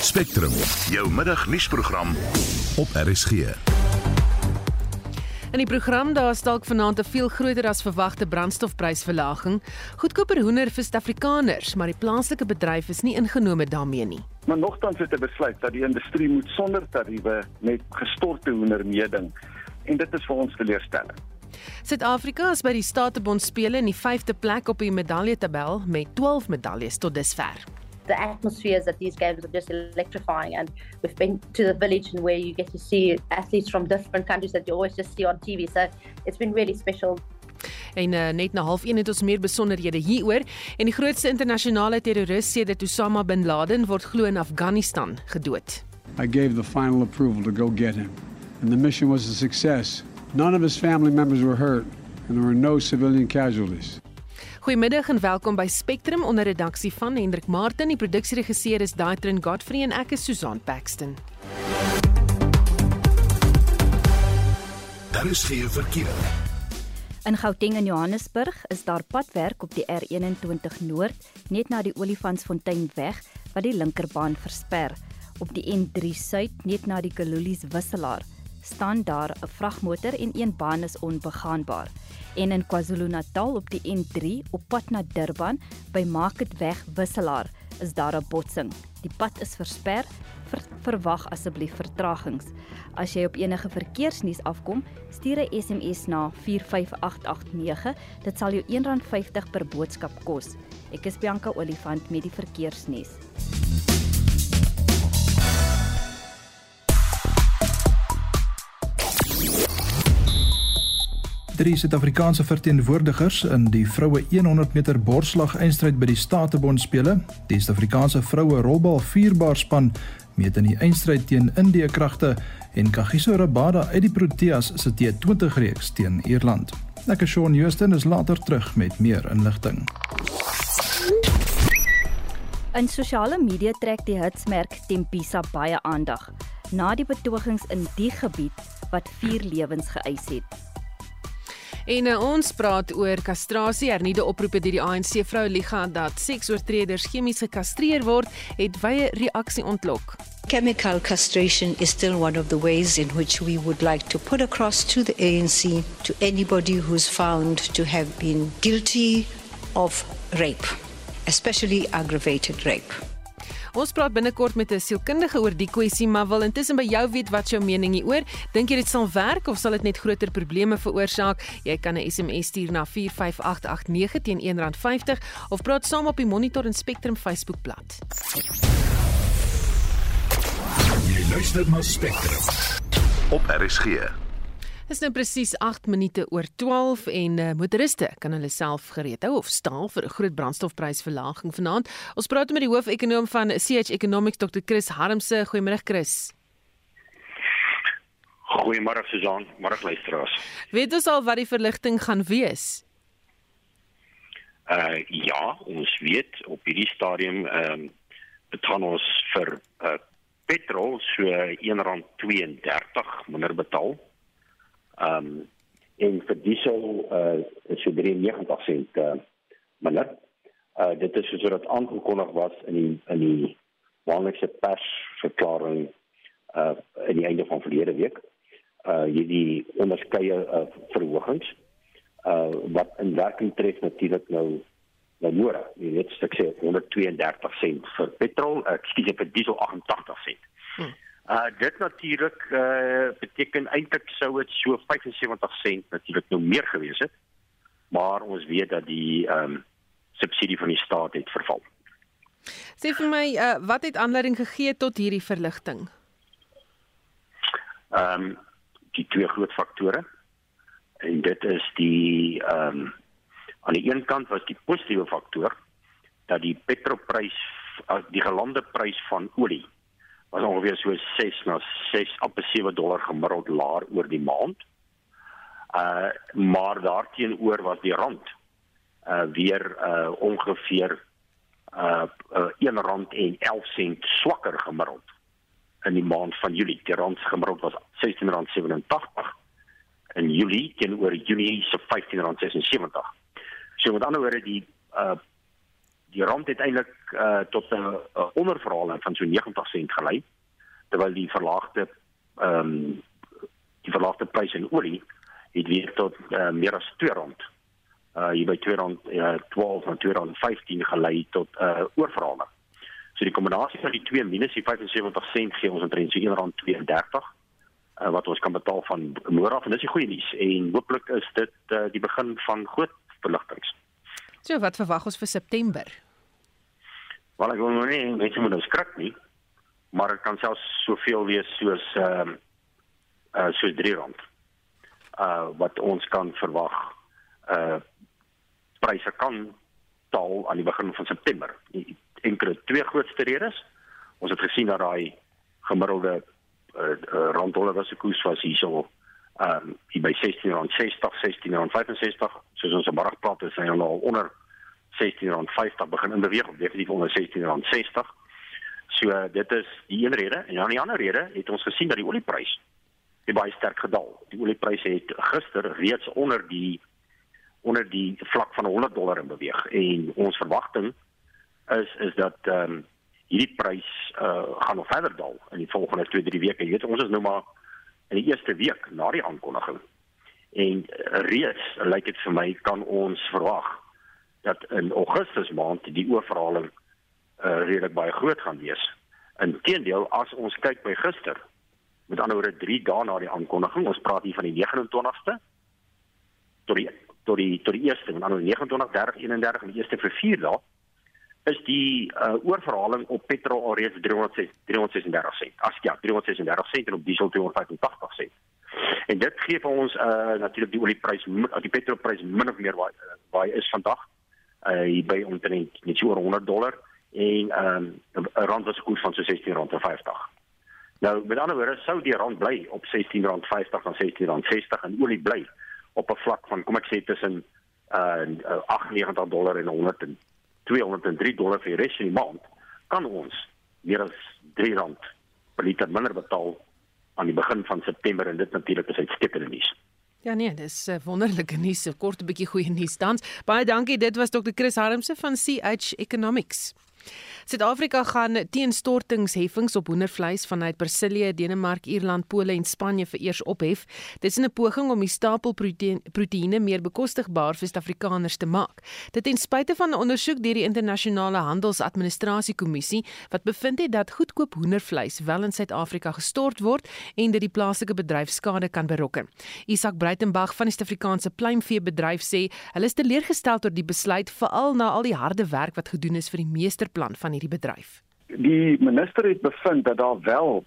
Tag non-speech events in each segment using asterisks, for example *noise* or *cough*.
Spectrum, jou middagnuusprogram op RSG. In die program daar is dalk vanaand 'n veel groter as verwagte brandstofprysverlaging. Goedkoper hoender vir Suid-Afrikaners, maar die plaaslike bedryf is nie ingenome daarmee nie. Maar nogtans het 'n besluit dat die industrie moet sonder tariewe met gestorte hoender meeding en dit is vir ons teleurstellend. Suid-Afrika is by die Statebond spele in die 5de plek op die medaljetabel met 12 medaljes tot dusver. The atmospheres at these games are just electrifying. And we've been to the village and where you get to see athletes from different countries that you always just see on TV. So it's been really special. En uh, net na 0.5 het ons meer besonderhede hieroor en die grootste internasionale terroris sedert Osama bin Laden word glo in Afghanistan gedood. I gave the final approval to go get him. And the mission was a success. None of his family members were hurt and there were no civilian casualties. Goeiemiddag en welkom by Spectrum onder redaksie van Hendrik Martin. Die produksieregisseur is Daitrin Godfrey en ek is Susan Paxton. Daar is geen verkeer. In Gauteng en Johannesburg is daar padwerk op die R21 Noord net na die Olifantsfontein weg wat die linkerbaan versper. Op die N3 Suid net na die Kalulies wisselaar staan daar 'n vragmotor en een baan is onbegaanbaar. En in KwaZulu-Natal op die N3 op pad na Durban by Marketweg wisselaar is daar 'n botsing. Die pad is versper. Ver, verwag asseblief vertragings. As jy op enige verkeersnuus afkom, stuur 'n SMS na 45889. Dit sal jou R1.50 per boodskap kos. Ek is Bianca Olifant met die verkeersnuus. Drie Suid-Afrikaanse verteenwoordigers in die vroue 100 meter borsslag eindstryd by die Statebond spele. Die Suid-Afrikaanse vroue rolbal vierbaar span meet in die eindstryd teen Indië kragte en Kagiso Rabada uit die Proteas se T20 reeks teen Ierland. Ek is Shaun Houston is later terug met meer inligting. In sosiale media trek die hitsmerk Tempisa baie aandag na die betogings in die gebied wat vier lewens geëis het. En uh, ons praat oor kastrasie. Hernieude oproepe deur die ANC Vroue Liga dat seksoortreders chemies gekastreer word, het wye reaksie ontlok. Chemical castration is still one of the ways in which we would like to put across to the ANC to anybody who's found to have been guilty of rape, especially aggravated rape. Ons praat binnekort met 'n sielkundige oor die kwessie, maar wil intussen by jou weet wat jou mening hieroor. Dink jy dit sal werk of sal dit net groter probleme veroorsaak? Jy kan 'n SMS stuur na 45889 teen R1.50 of praat saam op die Monitor en Spectrum Facebookblad. Jy luister na Spectrum op RSG. Dit is nou presies 8 minute oor 12 en uh, motoriste kan hulle self gereed hou of staal vir 'n groot brandstofprysverlaging vanaand. Ons praat met die hoofekonoom van CH Economics Dr. Chris Harmse. Goeiemôre Chris. Goeiemôre Susan, môre luisteraars. Weet ons al wat die verligting gaan wees? Uh ja, ons weet op hierdie stadium ehm uh, betaal ons vir uh petrol so R1.32 minder betaal Ehm um, en vir diesel uh is so 93 sent uh minder. Uh dit is soos wat aangekondig was in die in die maandelikse persverklaring uh in die einde van verlede week. Uh hierdie onderskeie uh, verhogings uh wat in werking tref natuurlik nou nou môre. Jy weet ek sê 132 sent vir petrol, ek skiet vir diesel 88 sent. Hmm. Uh dit natuurlik uh beteken eintlik sou dit so 75 sent natuurlik nou meer gewees het. Maar ons weet dat die ehm um, subsidie van die staat het verval. Sê vir my uh wat het aanleiding gegee tot hierdie verligting? Ehm um, die twee groot faktore. En dit is die ehm um, aan die een kant was die positiewe faktor dat die petrolprys die gelande prys van olie was ongeveer so 6 na 6 op 7 dollar gemiddeld laer oor die maand. Uh maar daarteenoor was die rand uh weer uh ongeveer uh, uh 1 rand en 11 sent swakker gemiddeld in die maand van Julie. Die rand gemiddeld was 16 rand 87 in Julie teenoor Junie se 15 rand 76. So met ander woorde die uh die rand het eintlik uh, tot 'n uh, onderverhaling van so 90 sent gelei terwyl die verlaagde ehm um, die verlaagde prys in olie het weer tot uh, meer as 2 rand uh by 2012 en 2015 gelei tot 'n uh, oorverhaling. So die kombinasie van die twee minus die 75 sent gee ons omtrent so R1.32 uh, wat ons kan betaal van môre af en dis die goeie nuus en hooplik is dit uh, die begin van groot verligtings. So wat verwag ons vir September? Wel ek wil nou nie mense moet nou skrik nie, maar dit kan selfs soveel wees soos ehm uh, uh so R3 uh wat ons kan verwag uh pryse kan daal aan die begin van September. Enkele twee grootste redes. Ons het gesien dat daai gemiddelde uh, uh, randdollar was se koers was hierso ehm um, by 16.60, 16.65. Soos ons vanmôre praat is hy al onder 16.50 begin in beweeg, definitief onder 16.60. So uh, dit is die een rede en dan die ander rede het ons gesien dat die olieprys het baie sterk gedaal. Die oliepryse het gister reeds onder die onder die vlak van 100 dollar in beweeg en ons verwagting is is dat ehm um, hierdie prys uh, gaan nog verder daal in die volgende 2-3 weke. Jy weet ons is nou maar in die eerste week na die aankondiging. En reeds lyk dit vir my kan ons verwag dat in Augustus maand die oorverhaling uh, redelik baie groot gaan wees. Inteendeel as ons kyk by gister met ander woorde 3 dae na die aankondiging, ons praat hier van die 29ste tot die tot die tot die eerste en dan 29 30 31 en die eerste vir 4 dae is die uh, oorverhaling op petrol alreeds 306 336 sent. As ja, 336 sent en op diesel 285 sent. En dit gee vir ons uh natuurlik die olieprys die petrolprys min of meer waar waar is vandag uh hier by omtrent net so oor 100 dollar en ehm um, rand was koers van so 16 rand en 50. Nou met ander woorde sou die rand bly op 16 rand 50 en 16 rand 60 en olie bly op 'n vlak van kom ek sê tussen uh 98 dollar en 100 en 203 dollar vir die res van die maand kan ons meer as 3 rand per liter minder betaal aan die begin van September en dit natuurlik is uitstekende nuus. Ja nee, dis uh, wonderlike nuus, 'n kort 'n bietjie goeie nuus tans. Baie dankie. Dit was Dr. Chris Harmse van CH Economics. Suid-Afrika gaan teenstortingsheffings op hoendervleis vanuit Brasilië, Denemark, Ierland, Pole en Spanje vereers ophef. Dit is 'n poging om die stapel proteïene meer bekostigbaar vir Suid-Afrikaners te maak. Dit ten spyte van 'n ondersoek deur die Internasionale Handelsadministrasiekommissie wat bevind het dat goedkoop hoendervleis wel in Suid-Afrika gestort word en dit die plaaslike bedryf skade kan berokken. Isak Breitenberg van die Suid-Afrikaanse pluimveebedryf sê hulle is teleurgestel oor die besluit veral na al die harde werk wat gedoen is vir die meesterplan van hierdie bedryf. Die minister het bevind dat daar wel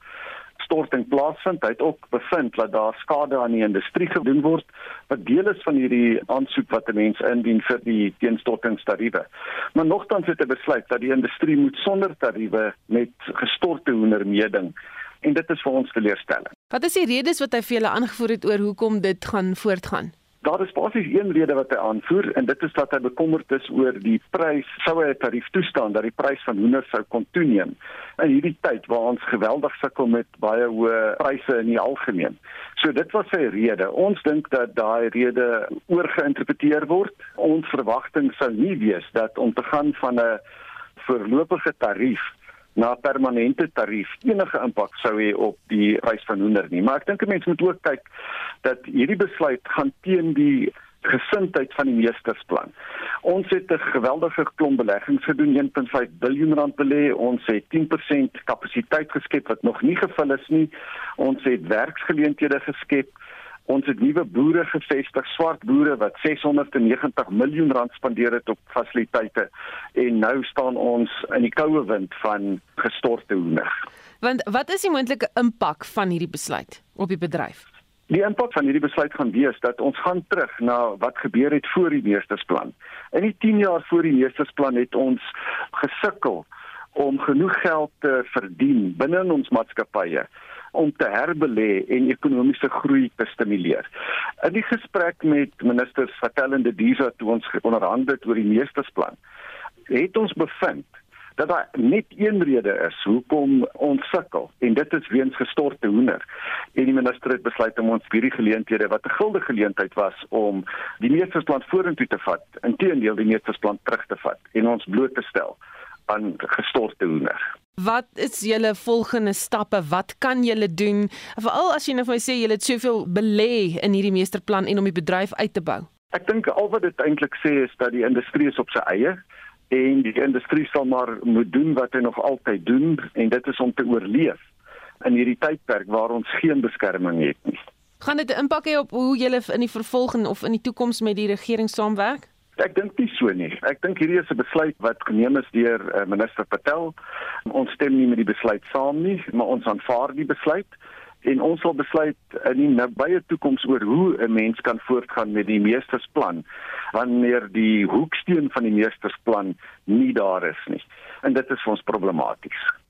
storting plaasvind. Hy het ook bevind dat daar skade aan die industrie gedoen word wat deel is van hierdie aansoek wat 'n mens indien vir die teenstortingstariewe. Maar nogtans het hy besluit dat die industrie moet sonder tariewe met gestorte hoender meeding en dit is vir ons teleurstelling. Wat is die redes wat hy vir julle aangevoer het oor hoekom dit gaan voortgaan? Daar is basies een rede wat hy aanvoer en dit is dat hy bekommerd is oor die prys sou hy 'n tarief toestaan dat die prys van hoender sou kon toeneem in hierdie tyd waar ons geweldig sukkel met baie hoë pryse in die algemeen. So dit was sy rede. Ons dink dat daai rede oorgeïnterpreteer word. Ons verwagting sou nie wees dat om te gaan van 'n voorlopige tarief na permanente tarief enige impak sou hê op die prys van hoender nie. Maar ek dink 'n mens moet ook kyk dat hierdie besluit gaan teen die gesindheid van die meestersplan. Ons het 'n geweldige klomp beleggings gedoen, 1.5 miljard rand belê. Ons het 10% kapasiteit geskep wat nog nie gevul is nie. Ons het werksgeleenthede geskep. Ons het nuwe boere gevestig, swart boere wat 690 miljoen rand spandeer het op fasiliteite en nou staan ons in die koue wind van gestorte hoender. Want wat is die moontlike impak van hierdie besluit op die bedryf? Die impak van hierdie besluit gaan wees dat ons gaan terug na wat gebeur het voor die meestersplan. In die 10 jaar voor die meestersplan het ons gesukkel om genoeg geld te verdien binne ons maatskappye om te herbelê en ekonomiese groei te stimuleer. In die gesprek met minister Vatellende Diza toe ons onderhandel het oor die meestersplan, het ons bevind dat daar net een rede is hoekom ons sukkel en dit is weens gestorte hoender en die minister het besluit om ons hierdie geleenthede wat 'n guldige geleentheid was om die meestersplan vorentoe te vat, inteendeel die meestersplan terug te vat en ons bloot te stel aan gestorte hoender. Wat is julle volgende stappe? Wat kan julle doen? Veral as jy nou vir my sê julle het soveel belê in hierdie meesterplan en om die bedryf uit te bou. Ek dink al wat dit eintlik sê is dat die industrie is op sy eie en die industrie sal maar moet doen wat hy nog altyd doen en dit is om te oorleef in hierdie tydperk waar ons geen beskerming het nie. Gaan dit 'n impak hê op hoe julle in die vervolging of in die toekoms met die regering saamwerk? Ek dink nie so nie. Ek dink hierdie is 'n besluit wat geneem is deur uh, minister Patel. Ons stem nie met die besluit saam nie, maar ons aanvaar die besluit en ons sal besluit in die nabye toekoms oor hoe 'n mens kan voortgaan met die meestersplan wanneer die hoeksteen van die meestersplan nie daar is nie. En dit is vir ons problematies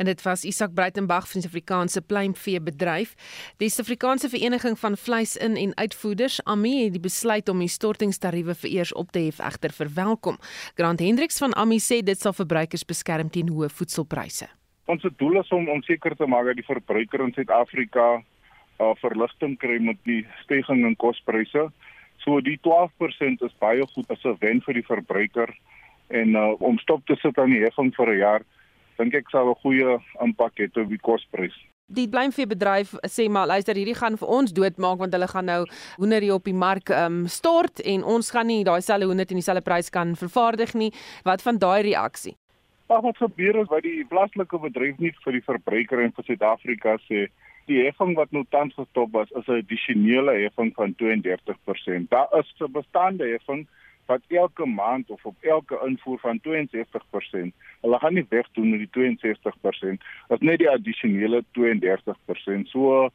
en dit was Isak Breitenberg van die Suid-Afrikaanse pluimvee bedryf. Die Suid-Afrikaanse Vereniging van Vleis in en Uitvoerders, AMI, het die besluit om die stortingstariewe vir eers op te hef egter verwelkom. Grant Hendriks van AMI sê dit sal verbruikers beskerm teen hoë voedselpryse. Ons doel is om om seker te maak dat die verbruiker in Suid-Afrika uh, verligting kry met die stygings in kospryse. So die 12% is baie goed as 'n wen vir die verbruiker en uh, om stop te sit aan die heffing vir 'n jaar dink ek sal 'n goeie impak hê op die kosprys. Die pluimveebedryf sê maar luister hierdie gaan vir ons doodmaak want hulle gaan nou hoender hier op die mark ehm um, stort en ons gaan nie daai selfe hoender teen dieselfde prys kan vervaardig nie. Wat van daai reaksie? Ag wat gebeur is wat die plaaslike bedryf nie vir die verbruiker en vir Suid-Afrika sê die heffing wat nou tans gestop was is 'n addisionele heffing van 32%. Daar is 'n bestaande heffing wat elke maand of op elke invoer van 62%. Hulle gaan nie wegdoen met die 62%. Dit is net die addisionele 32%. So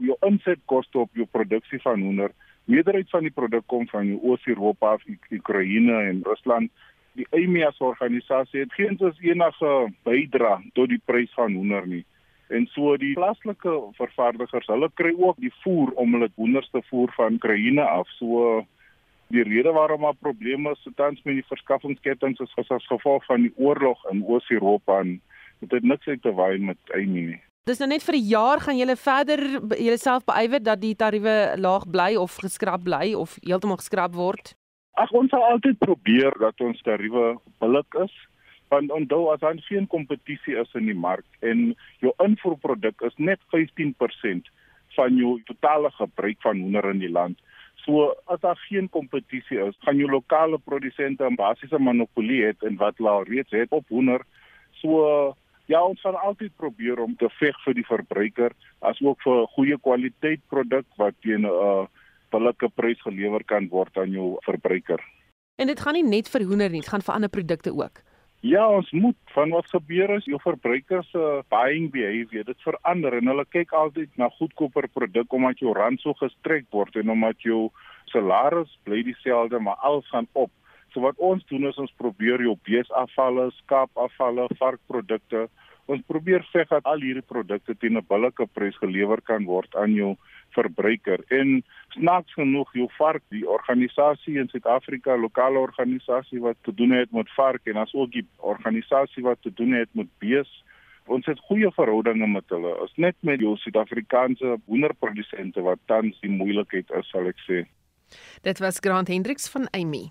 jou insetkoste op jou produksie van hoender, meerderheid van die produk kom van Oos-Europa, Oekraïne en Rusland. Die EMEA organisasie het geen soos enige bydra tot die prys van hoender nie. En so die plaaslike vervaardigers, hulle kry ook die voer om hulle hoenders te voer van Oekraïne af. So die rede waarom daar probleme is tans met die verskaffingsketTINGS is as gevolg van die oorlog in Oos-Europa en dit het niks uit te waai met Amy nie. Dis nou net vir 'n jaar gaan julle verder julleself beywer dat die tariewe laag bly of geskraap bly of heeltemal geskraap word. Ag ons sal altyd probeer dat ons tariewe billik is want onthou as daar geen kompetisie is in die mark en jou invoerproduk is net 15% van jou totale gebruik van hoender in die land So as daar geen kompetisie is, gaan jou lokale produsente 'n basiese monopolie hê en wat hulle reeds het op hoender. So ja, ons gaan altyd probeer om te veg vir die verbruiker asook vir 'n goeie kwaliteit produk wat teen 'n uh, billike prys gelewer kan word aan jou verbruiker. En dit gaan nie net vir hoender nie, dit gaan vir ander produkte ook. Ja, ons moet van wat gebeur is jou verbruikers se uh, buying behavior, dit verander en hulle kyk altyd na goedkoper produk omdat jou rand so gestrek word en omdat jou salaris bly dieselfde maar alles gaan op. So wat ons doen is ons probeer jou beesafvalle, skaapafvalle, varkprodukte, ons probeer veg dat al hierdie produkte teen 'n billike prys gelewer kan word aan jou verbruiker. En snaaks genoeg, jou vark, die organisasie in Suid-Afrika, lokale organisasie wat te doen het met vark en as ook die organisasie wat te doen het met bees, ons het goeie verhoudinge met hulle. Ons net met jou Suid-Afrikaanse hoenderprodusente wat tans die moeilikheid is, sal ek sê. Dit was Grant Hendriks van Amy.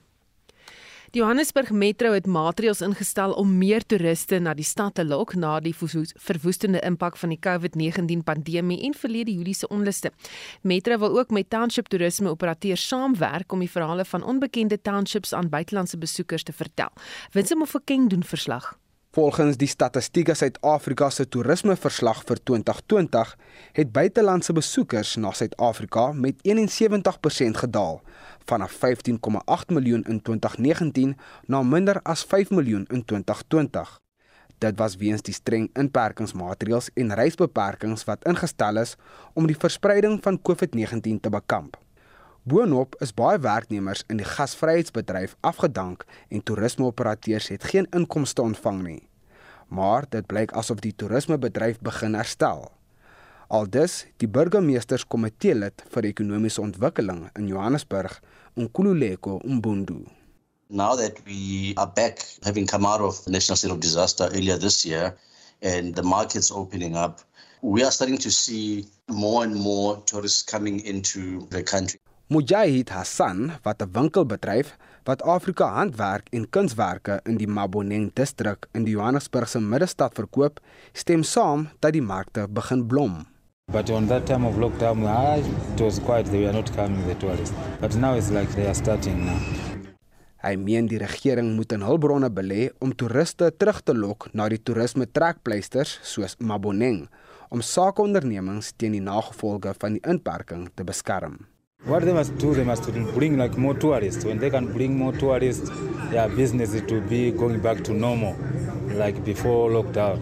Die Johannesburg Metro het maatreëls ingestel om meer toeriste na die stad te lok na die verwoestende impak van die COVID-19 pandemie en verlede Julie se onluste. Metro wil ook met township toerisme operateurs saamwerk om die verhale van onbekende townships aan buitelandse besoekers te vertel. Winsome of 'n king doen verslag. Volgens die Statistiek Suid-Afrika se toerismeverslag vir 2020 het buitelandse besoekers na Suid-Afrika met 71% gedaal vanaf 15,8 miljoen in 2019 na minder as 5 miljoen in 2020. Dit was weens die streng inperkingsmaatreëls en reisbeperkings wat ingestel is om die verspreiding van COVID-19 te bekamp. Boonop is baie werknemers in die gasvryheidsbedryf afgedank en toerismeoperateurs het geen inkomste ontvang nie. Maar dit blyk asof die toerismebedryf begin herstel. Aldus die burgemeesterskomitee lid vir ekonomiese ontwikkeling in Johannesburg, Nkululeko Mbundu. Now that we are back having come out of the national state of disaster earlier this year and the markets opening up, we are starting to see more and more tourists coming into the country. Mujahid Hassan, wat 'n winkel bedryf wat Afrika handwerk en kunswerke in die Maboneng distrik in die Johannesburgse middestad verkoop, stem saam dat die markte begin blom. But on that time of lockdown, it was quiet. They were not coming, the tourists. But now it's like they are starting now. Hy meen die regering moet in hulpbronne belê om toeriste terug te lok na die toerisme trekpleisters soos Maboneng om sakeondernemings teen die nagevolge van die inperking te beskerm. What they must do, they must bring like more tourists. When they can bring more tourists, their business to be going back to normal, like before lockdown.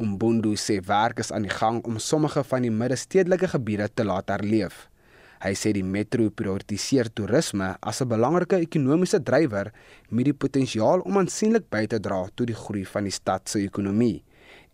Umbundu sê werk is aan die gang om sommige van die middestedelike gebiede te laat herleef. Hy sê die metro prioritiseer toerisme as 'n belangrike ekonomiese drywer met die potensiaal om aansienlik by te dra tot die groei van die stad se ekonomie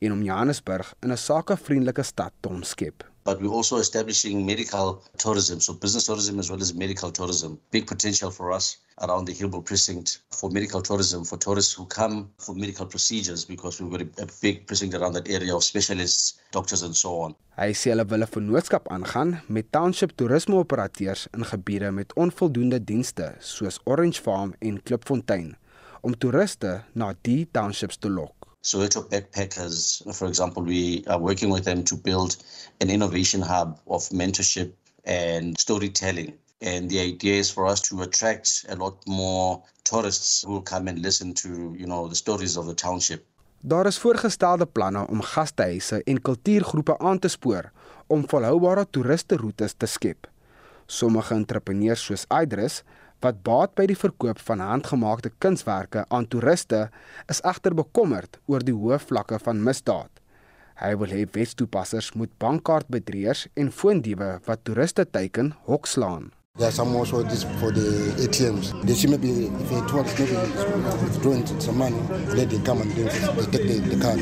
en om Johannesburg in 'n sakevriendelike stad te omskep. But we're also establishing medical tourism, so business tourism as well as medical tourism. Big potential for us around the Hillbrow precinct for medical tourism for tourists who come for medical procedures because we've got a, a big precinct around that area of specialists, doctors and so on. Hy sê hulle wil 'n vennootskap aangaan met township toerismeoperateurs in gebiede met onvoldoende dienste soos Orange Farm en Klipfontein om toeriste na die townships te lok. Soweto Backpackers, for example, we are working with them to build an innovation hub of mentorship and storytelling. And the idea is for us to attract a lot more tourists who will come and listen to, you know, the stories of the township. Daar is voorgestelde planne om gastehuise en kultuurgroepe aan te spoor om volhoubare toeriste roetes te skep. Sommige entrepreneurs soos Idris wat baat by die verkoop van handgemaakte kunswerke aan toeriste, is egter bekommerd oor die hoë vlakke van misdaad. Hy wil hê wetstoepassers moet bankkaartbedrieërs en foondiewe wat toeriste teiken hokslaan. There are some also this for the ATMs. They see maybe if a tourist maybe withdrawing some money, then they come and then they take the, the card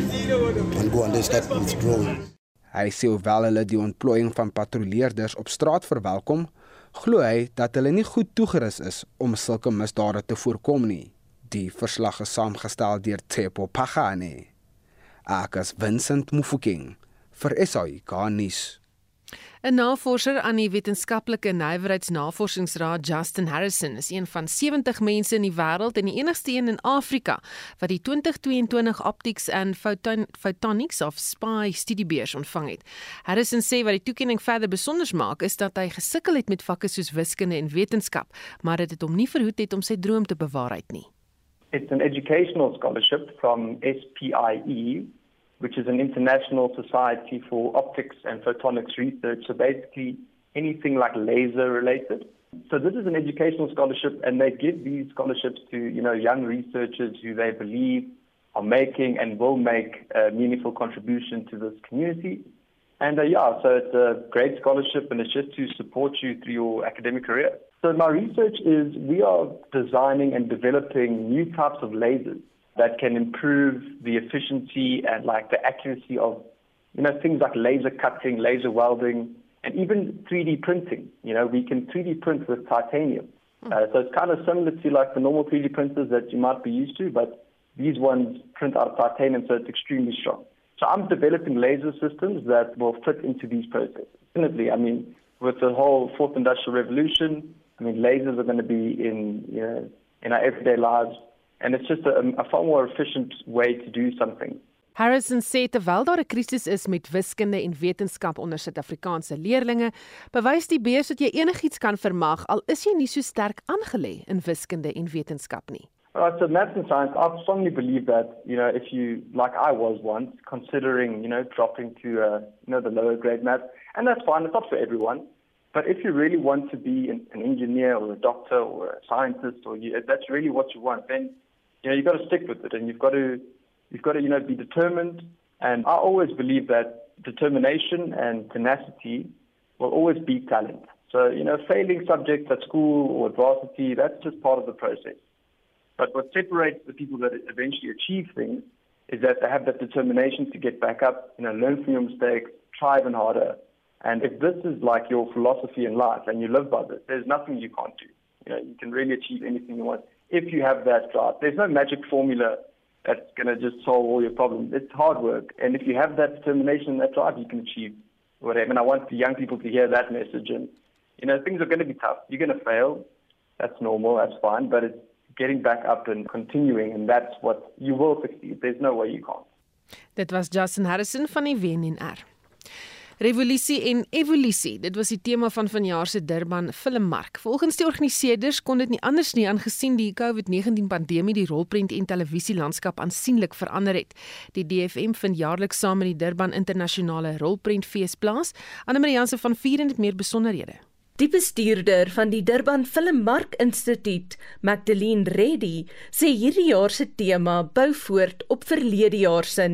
and go and they start withdrawing. Hy sê hoewel hulle die ontplooiing van patrolleerders op straat verwelkom, glo hy dat hulle nie goed toegerus is om sulke misdade te voorkom nie. Die verslag is saamgestel deur Tsepo Pagane. Akas Vincent Mufokeng vir SAI Garnis. 'n Navorser aan die Wetenskaplike Nywerheidsnavorsingsraad, Justin Harrison, is een van 70 mense in die wêreld en die enigste een in Afrika wat die 2022 Optics and Photon Photonics of SPY studiebeurs ontvang het. Harrison sê wat die toekenning verder besonder maak, is dat hy gesukkel het met vakke soos wiskunde en wetenskap, maar dit het hom nie verhoed het om sy droom te bewaarheid nie. It's an educational scholarship from SPIE which is an international society for optics and photonics research. So basically anything like laser related. So this is an educational scholarship and they give these scholarships to, you know, young researchers who they believe are making and will make a meaningful contribution to this community. And uh, yeah, so it's a great scholarship and it's just to support you through your academic career. So my research is we are designing and developing new types of lasers that can improve the efficiency and like the accuracy of, you know, things like laser cutting, laser welding, and even 3D printing. You know, we can 3D print with titanium. Hmm. Uh, so it's kind of similar to like the normal 3D printers that you might be used to, but these ones print out of titanium, so it's extremely strong. So I'm developing laser systems that will fit into these processes. Definitely, I mean, with the whole fourth industrial revolution, I mean, lasers are going to be in, you know, in our everyday lives and it's just a, a far more efficient way to do something. Harrison sê terwyl daar 'n krisis is met wiskunde en wetenskap onder Suid-Afrikaanse leerders, bewys die beurs dat jy enigiets kan vermag al is jy nie so sterk aangelê in wiskunde en wetenskap nie. Right, so maths and science, I strongly believe that, you know, if you, like I was once, considering, you know, dropping to, uh, you know, the lower grade maths, and that's fine, it's not for everyone. But if you really want to be an, an engineer or a doctor or a scientist, or you, that's really what you want, then you know, you've got to stick with it and you've got to, you've got to, you know, be determined. And I always believe that determination and tenacity will always beat talent. So, you know, failing subjects at school or adversity, that's just part of the process. But what separates the people that eventually achieve things is that they have that determination to get back up, you know, learn from your mistakes, try even harder. And if this is like your philosophy in life and you live by this, there's nothing you can't do. You know, you can really achieve anything you want if you have that drive. There's no magic formula that's going to just solve all your problems. It's hard work. And if you have that determination and that drive, you can achieve whatever. And I want the young people to hear that message. And, you know, things are going to be tough. You're going to fail. That's normal. That's fine. But it's getting back up and continuing. And that's what you will succeed. There's no way you can't. Dit was Justin Harrison van die WNR. Revolusie en evolusie. Dit was die tema van vanjaar se Durban Filmmark. Volgens die organiseerders kon dit nie anders nie aangesien die COVID-19 pandemie die rolprent en televisielandskap aansienlik verander het. Die DFM vind jaarliks saam met die Durban Internasionale Rolprentfees plaas. Anne-Marie Jansen van Vier en dit meer besonderhede. Die bestuurder van die Durban Filmmark Instituut, Magdalene Reddy, sê hierdie jaar se tema bou voort op verlede jaar se.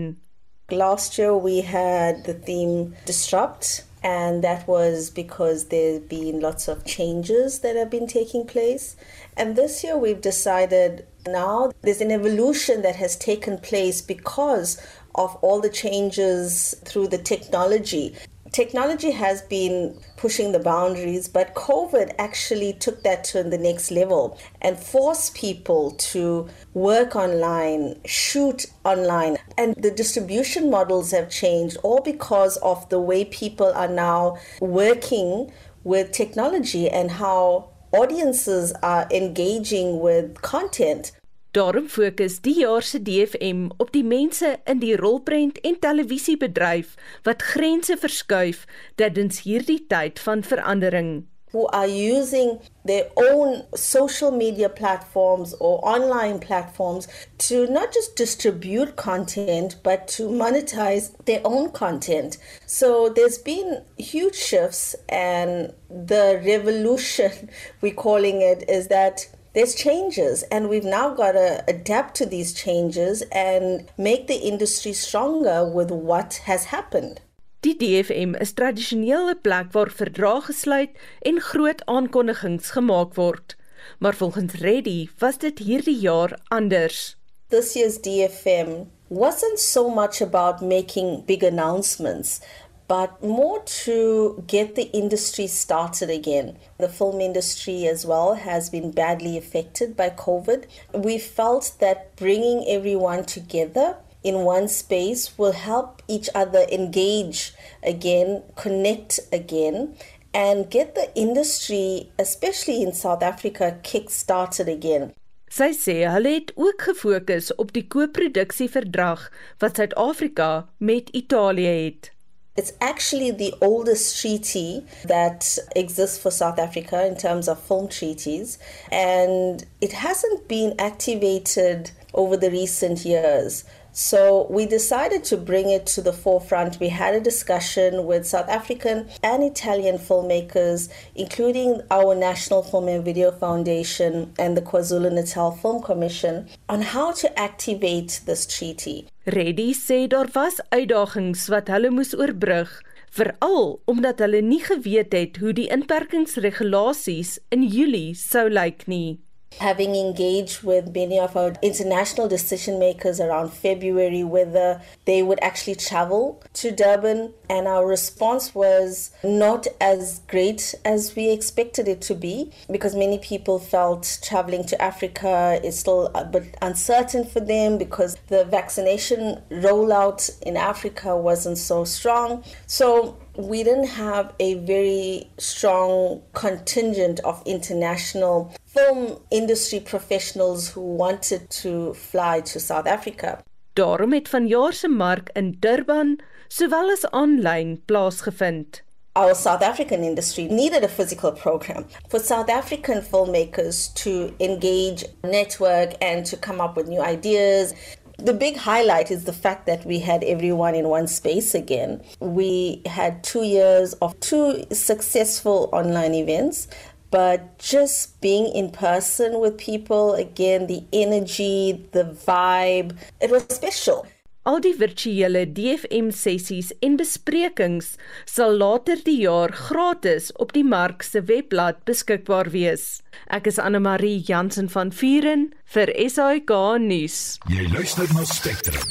Last year we had the theme Disrupt, and that was because there's been lots of changes that have been taking place. And this year we've decided now there's an evolution that has taken place because of all the changes through the technology technology has been pushing the boundaries, but COVID actually took that to the next level and forced people to work online, shoot online. And the distribution models have changed all because of the way people are now working with technology and how audiences are engaging with content. Daarom fokus die jaar se DFM op die mense in die rolprent en televisiebedryf wat grense verskuif tydens hierdie tyd van verandering who are using their own social media platforms or online platforms to not just distribute content but to monetize their own content. So there's been huge shifts and the revolution *laughs* we're calling it is that there's changes and we've now got to adapt to these changes and make the industry stronger with what has happened. Die DFM is tradisioneel 'n plek waar verdrae gesluit en groot aankondigings gemaak word. Maar volgens Reddy was dit hierdie jaar anders. This year's DFM wasn't so much about making big announcements, but more to get the industry started again. The film industry as well has been badly affected by COVID. We felt that bringing everyone together in one space will help each other engage again, connect again, and get the industry, especially in South Africa, kick started again. Sy sê hulle het ook gefokus op die koproduksie verdrag wat Suid-Afrika met Italië het. It's actually the oldest treaty that exists for South Africa in terms of film treaties, and it hasn't been activated over the recent years. So we decided to bring it to the forefront. We had a discussion with South African and Italian filmmakers, including our National Film and Video Foundation and the KwaZulu Natal Film Commission, on how to activate this treaty. Reddy sê daar was uitdagings wat hulle moes oorbrug, veral omdat hulle nie geweet het hoe die inperkingsregulasies in Julie sou lyk nie. Having engaged with many of our international decision makers around February whether they would actually travel to Durban. And our response was not as great as we expected it to be because many people felt traveling to Africa is still a bit uncertain for them because the vaccination rollout in Africa wasn't so strong. So we didn't have a very strong contingent of international film industry professionals who wanted to fly to South Africa. Daarom het vanjaar se mark in Durban sowel as aanlyn plaasgevind. Our South African industry needed a physical program for South African filmmakers to engage, network, and to come up with new ideas. The big highlight is the fact that we had everyone in one space again. We had two years of two successful online events, but just being in person with people, again, the energy, the vibe, it was special. Al die virtuele DFM sessies en besprekings sal later die jaar gratis op die mark se webblad beskikbaar wees. Ek is Anne Marie Jansen van Vuren vir SAK nuus. Jy luister na Spectrum.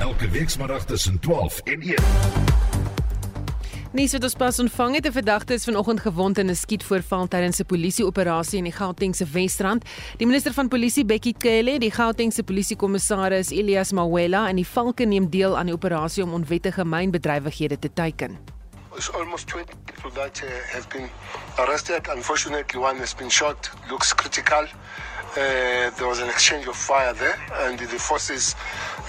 Elke week saterdag tussen 12 en 1. Nuus wat ons pas ontvang het, 'n verdagte is vanoggend gewond in 'n skietvoorval tydens 'n polisieoperasie in die Gautengse Wesrand. Die minister van Polisie, Bekkie Cele, die Gautengse polisiekommissaris Elias Mawela en die valke neem deel aan die operasie om onwettige mynbedrywighede te teiken. It's almost 20 people that uh, have been arrested. Unfortunately, one has been shot, looks critical. Uh, there was an exchange of fire there, and the forces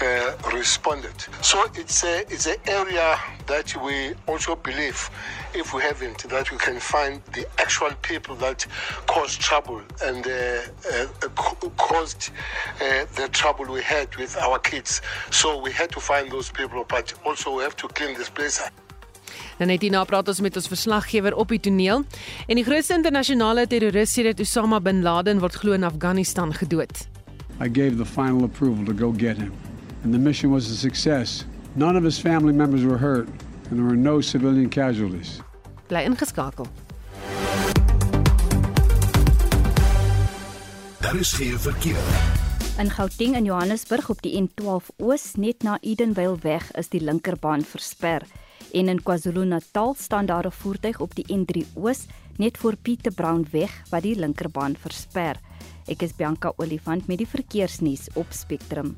uh, responded. So it's a, it's an area that we also believe, if we haven't, that we can find the actual people that caused trouble and uh, uh, caused uh, the trouble we had with our kids. So we had to find those people, but also we have to clean this place up. Dan net hierna praat ons met ons verslaggewer op die toneel. En die grootste internasionale terroris sedert Osama bin Laden word glo in Afghanistan gedood. I gave the final approval to go get him. And the mission was a success. None of his family members were hurt and there were no civilian casualties. Bly ingeskakel. Daar is geen verkeer. In Gauteng en Johannesburg op die N12 Oos net na Edenvale weg is die linkerbaan versper en in KwaZulu-Natal staan daar 'n voertuig op die N3 Oos net voor Pieter Brown weg wat die linkerbaan versper. Ek is Bianca Olifant met die verkeersnuus op Spectrum.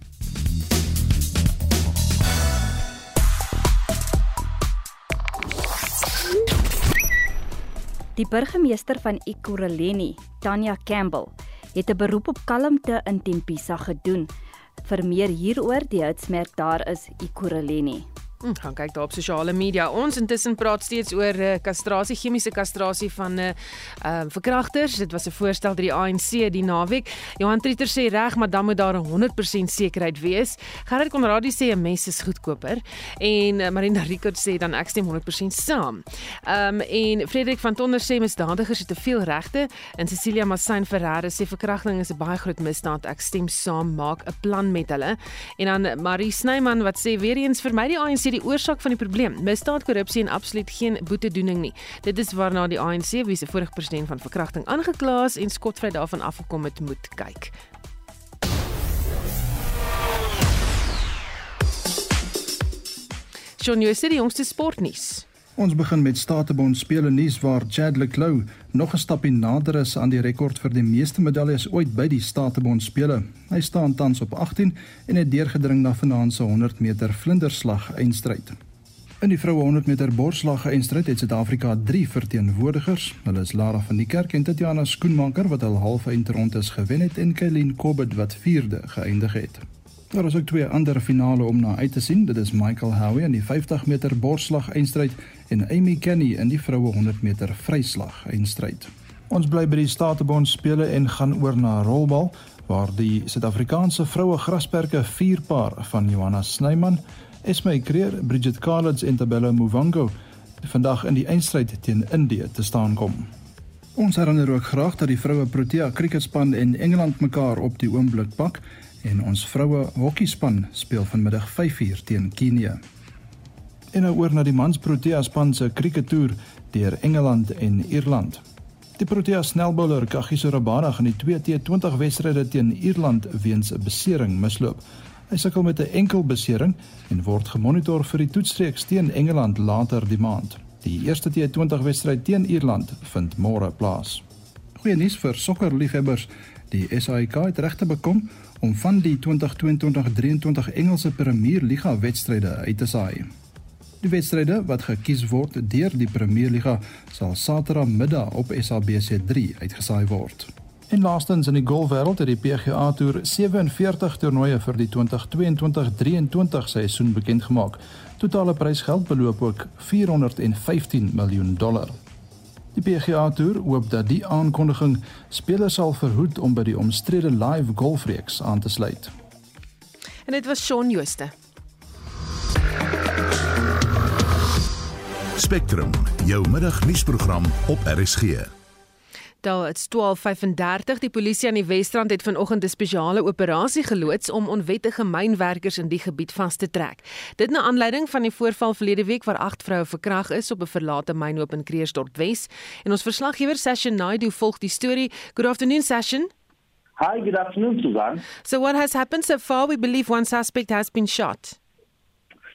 Die burgemeester van Ekurhuleni, Tanya Campbell, het 'n beroep op kalmte in Tempisa gedoen. Vir meer hieroor, die houtsmerk daar is Ekurhuleni. Hm, gaan kyk daar op sosiale media. Ons intussen praat steeds oor uh, kastrasie, chemiese kastrasie van 'n uh, uh, verkragters. Dit was 'n voorstel deur die ANC die naweek. Johan Trieter sê reg, maar dan moet daar 'n 100% sekerheid wees. Gerard Konradi sê 'n mes is goedkoper en uh, Marina Rickert sê dan ek stem 100% saam. Ehm um, en Frederik van Tonder sê misdadigers het te veel regte en Cecilia Massain Ferreira sê verkrachting is 'n baie groot misdaad. Ek stem saam, maak 'n plan met hulle. En dan Marie Snyman wat sê weer eens vir my die ANC die oorsaak van die probleem. Misdaad, korrupsie en absoluut geen boetedoening nie. Dit is waarna die ANC wie se vorige president van verkrachting aangekla is en skotvry daarvan afgekom het moet kyk. Shaun, jy sê die jongste sportnuus. Ons begin met Statebond spele nuus waar Chad Leclou nog 'n stapie nader is aan die rekord vir die meeste medaljes ooit by die Statebond spele. Hy staan tans op 18 en het deurgedring na vanaand se 100 meter vlinderslag eindstryd. In die vroue 100 meter borsslag eindstryd het Suid-Afrika 3 verteenwoordigers. Hulle is Lara van die Kerk en Tatiana Skoenmaker wat hul halve eindrondes gewen het en Kylene Cobbett wat 4de geëindig het. Daar is ook twee ander finale om na uit te sien. Dit is Michael Howie in die 50 meter borsslag eindstryd en Amy Kenny in die vroue 100 meter vryslag eindstryd. Ons bly by die Statebond spele en gaan oor na rolbal waar die Suid-Afrikaanse vroue grasperke vier paar van Johanna Snyman, Esme Creer, Bridget Carlitz en Tabella Muvhango vandag in die eindstryd teen Indië te staan kom. Ons herinner ook graag dat die vroue Protea kriketspan en Engeland mekaar op die oomblik pak en ons vroue hokkiespan speel vanmiddag 5uur teen Kenia. En nou oor na die mans Protea span se krikettoer deur Engeland en Ierland. Die Protea snelbouler Kagiso Rabada gaan die 2T20 wedstryde teen Ierland weens 'n besering misloop. Hy sukkel met 'n enkel besering en word gemonitor vir die toetsreeks teen Engeland later die maand. Die eerste T20 wedstryd teen Ierland vind môre plaas. Goeie nuus vir sokkerliefhebbers. Die SAIK het regte bekom om van die 2022-23 Engelse Premier Liga wedstryde uit te saai. Die wedstryde wat gekies word deur die Premier Liga sal Saterdag middag op SABC3 uitgesaai word. En laastens in die golfwêreld het die PGA Tour 47 toernooie vir die 2022-23 seisoen bekend gemaak. Totale prysgeld beloop ook 415 miljoen dollar. Die PGA Tour hoop dat die aankondiging spelers sal verhoed om by die omstrede live golfreeks aan te sluit. En dit was Shaun Jooste. Spectrum, jou middagnuusprogram op RSG. Tel dit's 12:35. Die polisie aan die Wesrand het vanoggend 'n spesiale operasie geloods om onwettige mynwerkers in die gebied vas te trek. Dit na aanleiding van die voorval verlede week waar 8 vroue verkragt is op 'n verlate mynhoop in Kreersdorp Wes. En ons verslaggewer Sashin Naidu volg die storie. Good afternoon Sashin. Hi, good afternoon Susan. So what has happened so far? We believe one suspect has been shot.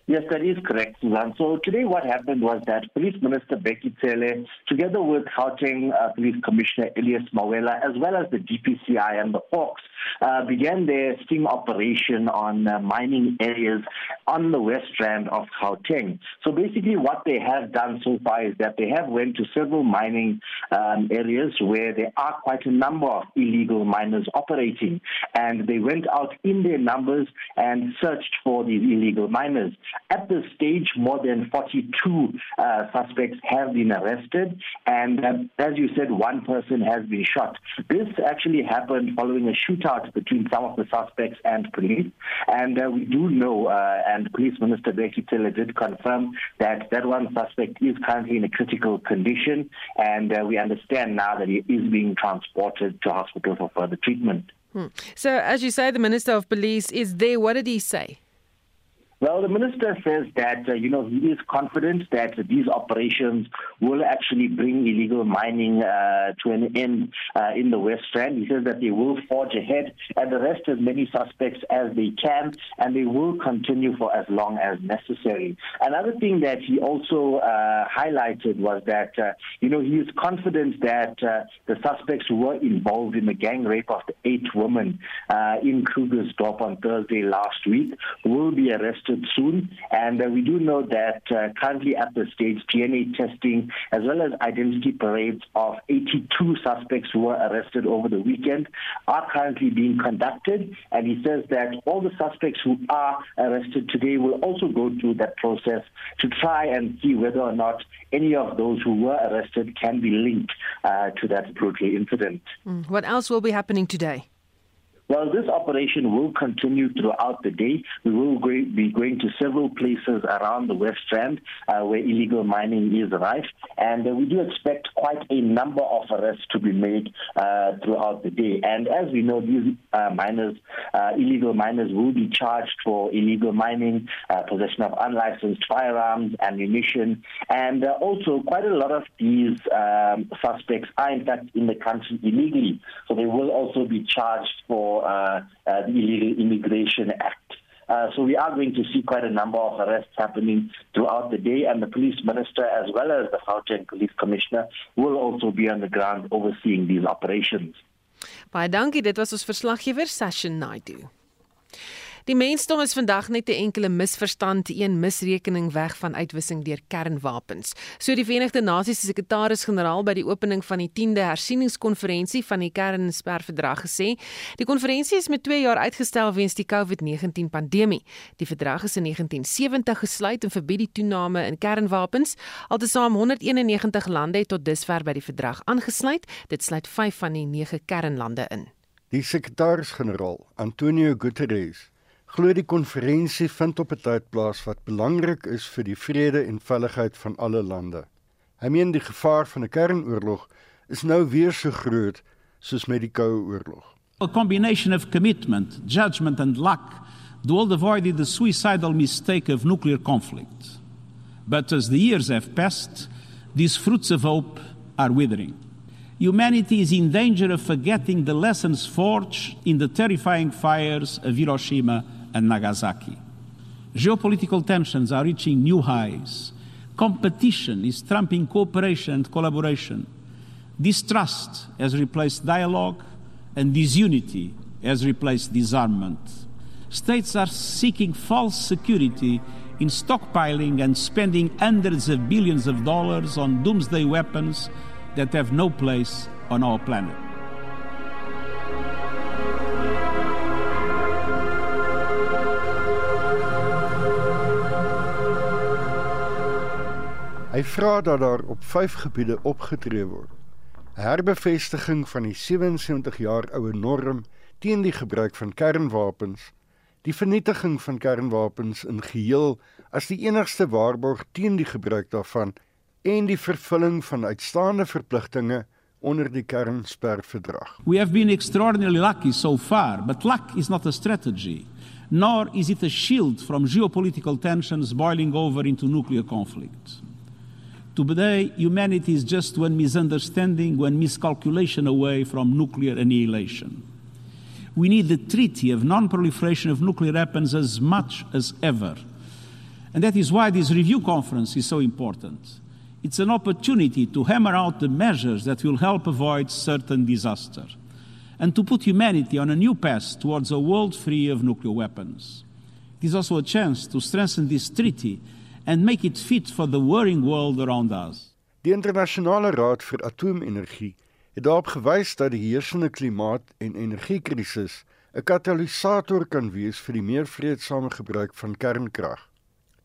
Yes, that is correct, Suzanne. So today what happened was that Police Minister Becky Cele, together with Gauteng uh, Police Commissioner Elias Mawela, as well as the DPCI and the Hawks, uh, began their sting operation on uh, mining areas on the west strand of Gauteng. So basically what they have done so far is that they have went to several mining um, areas where there are quite a number of illegal miners operating. And they went out in their numbers and searched for these illegal miners. At this stage, more than 42 uh, suspects have been arrested. And um, as you said, one person has been shot. This actually happened following a shootout between some of the suspects and police. And uh, we do know, uh, and Police Minister Becky Tiller did confirm that that one suspect is currently in a critical condition. And uh, we understand now that he is being transported to hospital for further treatment. Hmm. So, as you say, the Minister of Police is there. What did he say? Well, the minister says that, uh, you know, he is confident that these operations will actually bring illegal mining uh, to an end uh, in the West Strand. He says that they will forge ahead and arrest as many suspects as they can, and they will continue for as long as necessary. Another thing that he also uh, highlighted was that, uh, you know, he is confident that uh, the suspects who were involved in the gang rape of the eight women in Krugersdorp on Thursday last week will be arrested soon. And uh, we do know that uh, currently at the stage, DNA testing as well as identity parades of 82 suspects who were arrested over the weekend are currently being conducted. And he says that all the suspects who are arrested today will also go through that process to try and see whether or not any of those who were arrested can be linked uh, to that brutal incident. Mm. What else will be happening today? Well, this operation will continue throughout the day. We will be going to several places around the West Strand uh, where illegal mining is rife, and uh, we do expect quite a number of arrests to be made uh, throughout the day. And as we know, these uh, miners, uh, illegal miners, will be charged for illegal mining, possession of unlicensed firearms, and ammunition, and also quite a lot of these um, suspects are in fact in the country illegally, so they will also be charged for uh, uh, the Immigration Act. Uh, so we are going to see quite a number of arrests happening throughout the day, and the police minister, as well as the Gauteng police commissioner, will also be on the ground overseeing these operations. Baie dankie, dit was ons verslaggewer Sashin Naidu. Die mensdom is vandag net 'n enkele misverstand, een misrekening weg van uitwissing deur kernwapens. So die Verenigde Nasies se sekretaris-generaal by die opening van die 10de hersieningskonferensie van die kernsperverdrag gesê, die konferensie is met 2 jaar uitgestel weens die COVID-19 pandemie. Die verdrag is in 1970 gesluit en verbied die toename in kernwapens. Altesaam 191 lande het tot dusver by die verdrag aangesluit. Dit sluit 5 van die 9 kernlande in. Die sekretaris-generaal, Antonio Guterres, glo die konferensie vind op 'n tyd plaas wat belangrik is vir die vrede en veiligheid van alle lande. Hy meen die gevaar van 'n kernoorlog is nou weer so groot soos met die Koue Oorlog. A combination of commitment, judgment and luck do all avoid the suicidal mistake of nuclear conflict. But as the years have passed, these fruits of hope are withering. Humanity is in danger of forgetting the lessons forged in the terrifying fires of Hiroshima and Nagasaki. Geopolitical tensions are reaching new highs. Competition is trumping cooperation and collaboration. Distrust has replaced dialogue, and disunity has replaced disarmament. States are seeking false security in stockpiling and spending hundreds of billions of dollars on doomsday weapons that have no place on our planet. Hy vra dat daar op 5 gebiede opgetree word. Herbevestiging van die 77 jaar oue norm teen die gebruik van kernwapens, die vernietiging van kernwapens in geheel as die enigste waarborg teen die gebruik daarvan en die vervulling van uitstaande verpligtinge onder die kernsperverdrag. We have been extraordinarily lucky so far, but luck is not a strategy, nor is it a shield from geopolitical tensions boiling over into nuclear conflict. Today, humanity is just one misunderstanding, one miscalculation away from nuclear annihilation. We need the Treaty of Non Proliferation of Nuclear Weapons as much as ever. And that is why this review conference is so important. It's an opportunity to hammer out the measures that will help avoid certain disaster and to put humanity on a new path towards a world free of nuclear weapons. It is also a chance to strengthen this treaty and make it fit for the worrying world around us. Die internasionale raad vir atoomenergie het daarop gewys dat die heersende klimaat- en energiekrisis 'n katalisator kan wees vir die meer vredesame gebruik van kernkrag.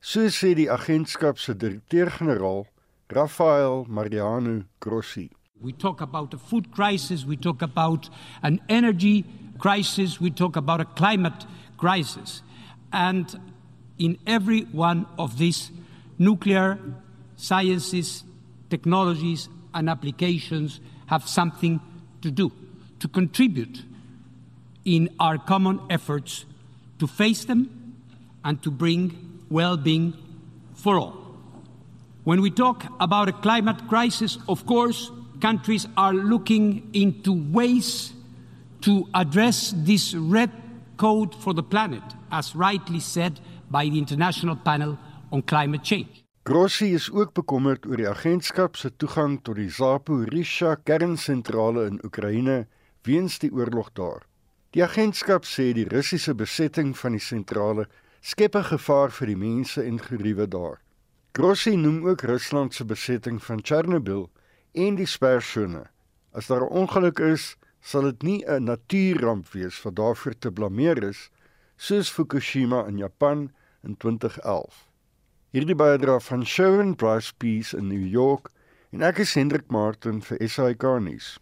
So sê die agentskap se direkteur-generaal, Rafael Mariano Grossi. We talk about a food crisis, we talk about an energy crisis, we talk about a climate crisis. And in every one of these nuclear sciences, technologies, and applications have something to do, to contribute in our common efforts to face them and to bring well being for all. When we talk about a climate crisis, of course, countries are looking into ways to address this red code for the planet, as rightly said by the International Panel on Climate Change. Grossi is ook bekommerd oor die agentskap se toegang tot die Zaporizhzhia kernsentrale in Oekraïne weens die oorlog daar. Die agentskap sê die Russiese besetting van die sentrale skep 'n gevaar vir die mense en geriewe daar. Grossi noem ook Rusland se besetting van Chernobyl en die sperrsone. As daar 'n ongeluk is, sal dit nie 'n natuurramp wees wat daarvoor te blameer is soos Fukushima in Japan in 2011. Hierdie bydra van Sharon Price Peace in New York en ek is Hendrik Martin vir SAK nuus.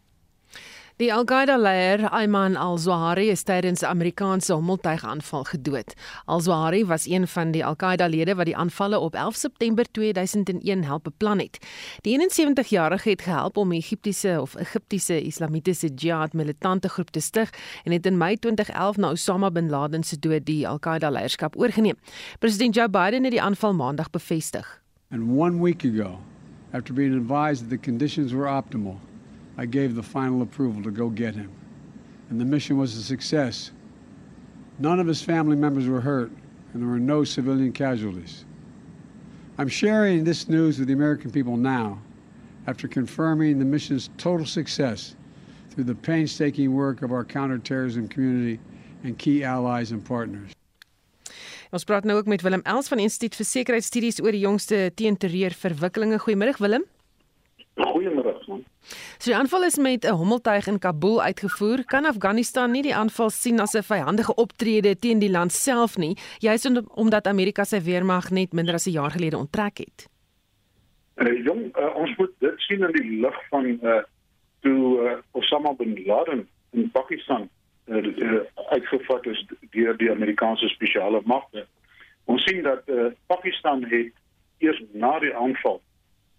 Die Al-Qaeda-leier Ayman al-Zawahiri is tydens 'n Amerikaanse hommeltuigaanval gedood. Al-Zawahiri was een van die Al-Qaeda-lede wat die aanvalle op 11 September 2001 help beplan het. Die 71-jarige het gehelp om Egiptiese of Egiptiese Islamitiese Jihad militante groep te stig en het in Mei 2011 na Osama bin Laden se dood die Al-Qaeda-leierskap oorgeneem. President Joe Biden het die aanval maandag bevestig. And one week ago, after being advised that the conditions were optimal, I gave the final approval to go get him. And the mission was a success. None of his family members were hurt, and there were no civilian casualties. I'm sharing this news with the American people now after confirming the mission's total success through the painstaking work of our counterterrorism community and key allies and partners. Ons praat nou ook met Willem Els van Instituut vir Sekuriteitsstudies oor die jongste teenterreur verwikkelinge. Goeiemôre Willem. Goeiemôre. So die aanval is met 'n hommeltuig in Kabul uitgevoer. Kan Afghanistan nie die aanval sien as 'n vyhandige optrede teen die land self nie, juis omdat Amerika sy weermag net minder as 'n jaar gelede onttrek het? Uh, jong, uh, ons moet dit sien in die lig van uh toe uh, Osama bin Laden in Pakistan uh, uh, uitgevat is deur die Amerikaanse spesiale magte. Ons sien dat uh, Pakistan het eers na die aanval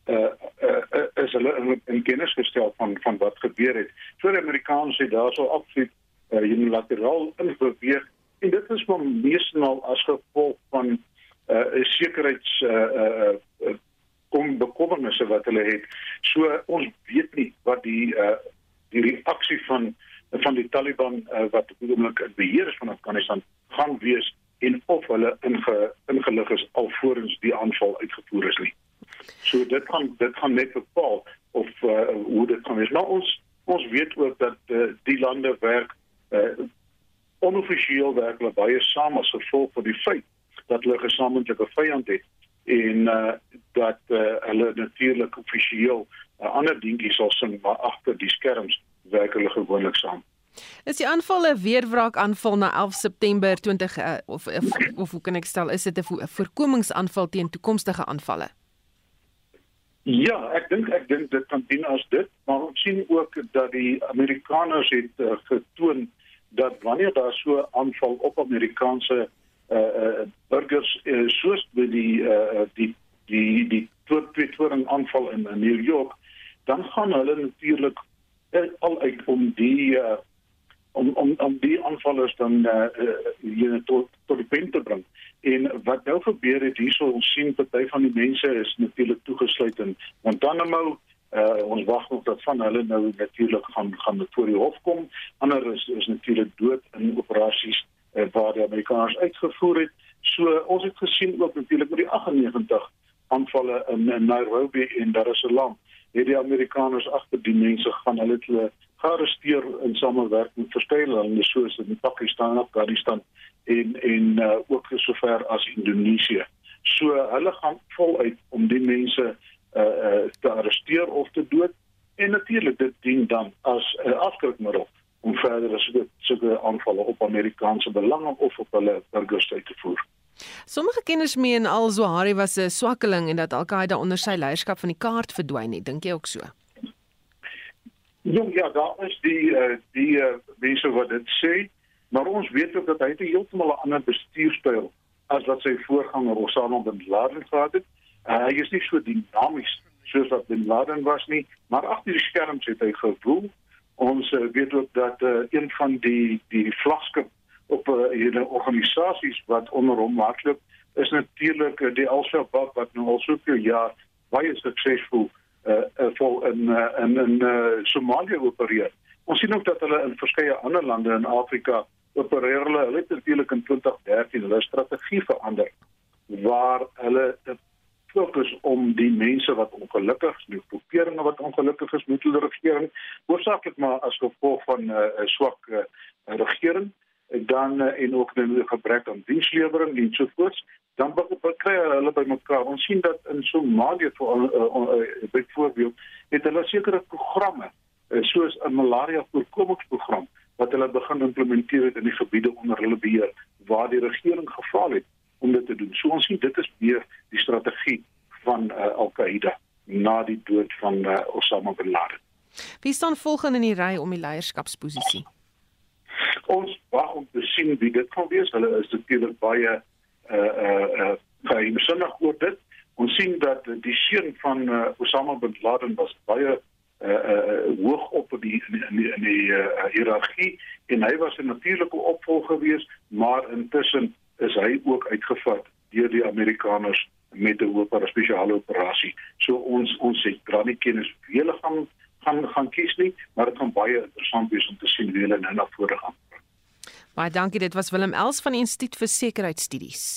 uh, uh, is hulle in, in kennis gestel van van wat gebeur het. So die Amerikaners het daarso absoluut uh, unilateraal ingeweeg en dit is maar meestal as gevolg van 'n uh, sekuriteits uh, uh, kom bekommernisse wat hulle het. So ons weet nie wat die uh, die reaksie van van die Taliban uh, wat oomblik in beheer is van Afghanistan gaan wees en of hulle inge, ingelig is alvorens die aanval uitgevoer is nie. So dit gaan dit gaan net bepaal of uh, hoe dit gaan wees. Maar ons ons weet ook dat uh, die lande werk uh, onoffisieel werk hulle baie saam as gevolg van die feit dat hulle gesamentlike vyand het en uh, dat uh, hulle natuurlik offisieel uh, ander dingetjies sal sien maar agter die skerms werk hulle gewoonlik saam. Is die aanval 'n weerwraak aanval na 11 September 20 uh, of, of of hoe kan ek stel is dit 'n voorkomingsaanval teen toekomstige aanvalle? Ja, ek dink ek dink dit kan dien as dit, maar ons sien ook dat die Amerikaners het uh, getoon dat wanneer daar so 'n aanval op Amerikaanse uh, uh, burgers uh, soos by die uh, die die die tweetoring aanval in New York, dan gaan hulle natuurlik al uit om die uh, om om om die aanvallers dan uh, uh, tot tot die punt te bring. En wat nou gebeur het hierso ons sien party van die mense is natuurlik toegesluit in Guantanamo. Uh, ons wag nog dat van hulle nou natuurlik gaan gaan voor die hof kom. Ander is is natuurlik dood in operasies uh, waar die Amerikaners uitgevoer het. So ons het gesien ook natuurlik met die 98 aanvalle in, in Nairobi en Dar es Salaam het die Amerikaners agter die mense gaan hulle het gearresteer in samewerking met verskeie lande soos in Pakistan, Afghanistan en en uh, ook sover as Indonesië. So hulle gaan voluit om die mense uh, uh, te arresteer of te dood en natuurlik dit dien dan as 'n uh, afskrikmiddel om verder sulke sulke aanvalle op Amerikaanse belange of op hulle burgers te voer. Sommige kenners meen al Zohari was 'n swakkeling en dat Al-Qaeda onder sy leierskap van die kaart verdwyn het. Dink jy ook so? Jong, ja, daar is die uh, die uh, mense wat dit sê, maar ons weet ook dat hy 'n heeltemal 'n ander bestuurstyl as wat sy voorganger Osama bin Laden gehad het. Uh, hy is nie so dinamies soos wat bin Laden was nie, maar agter die skerms het hy gevoel. Ons uh, weet ook dat uh, een van die die vlagskip op uh, hierdie organisasies wat onder hom hardloop is natuurlik uh, die Al-Shabaab wat nou al soveel jaar baie suksesvol uh, uh, vol in uh, in in uh, Somalië opereer. Ons sien ook dat hulle in verskeie ander lande in Afrika opereer hulle hulle het natuurlik in 2013 hulle strategie verander waar hulle fokus om die mense wat ongelukkig is, die groeperinge wat ongelukkig is met hulle regering, hoofsaaklik maar as gevolg van 'n uh, swak uh, regering dan uh, en ook 'n gebrek aan dienslewering en so voort dan kry hulle by mekaar. Ons sien dat in Somalië vir uh, uh, uh, byvoorbeeld het hulle sekere programme uh, soos 'n malaria voorkomingsprogram wat hulle begin implementeer het in die gebiede onder hulle beheer waar die regering gefaal het om dit te doen. So ons sien dit is meer die strategie van uh, Al-Qaeda na die dood van uh, Osama bin Laden. Wie staan volgende in die ry om die leierskapsposisie? Ons wag om te sien wie dit gaan wees. Hulle is natuurlik baie uh uh uh geheimsinnig oor dit. Ons sien dat die seun van uh, Osama bin Laden was baie uh uh hoog op in die in die, in die uh, hiërargie en hy was 'n natuurlike opvolger gewees, maar intussen is hy ook uitgevat deur die Amerikaners met 'n hoop spesiale operasie. So ons ons het dra nie kennis wie hulle gaan gaan gaan kies nie, maar dit gaan baie interessant wees om te sien wie hulle nou na vore gaan. Baie dankie, dit was Willem Els van die Instituut vir Sekuriteitsstudies.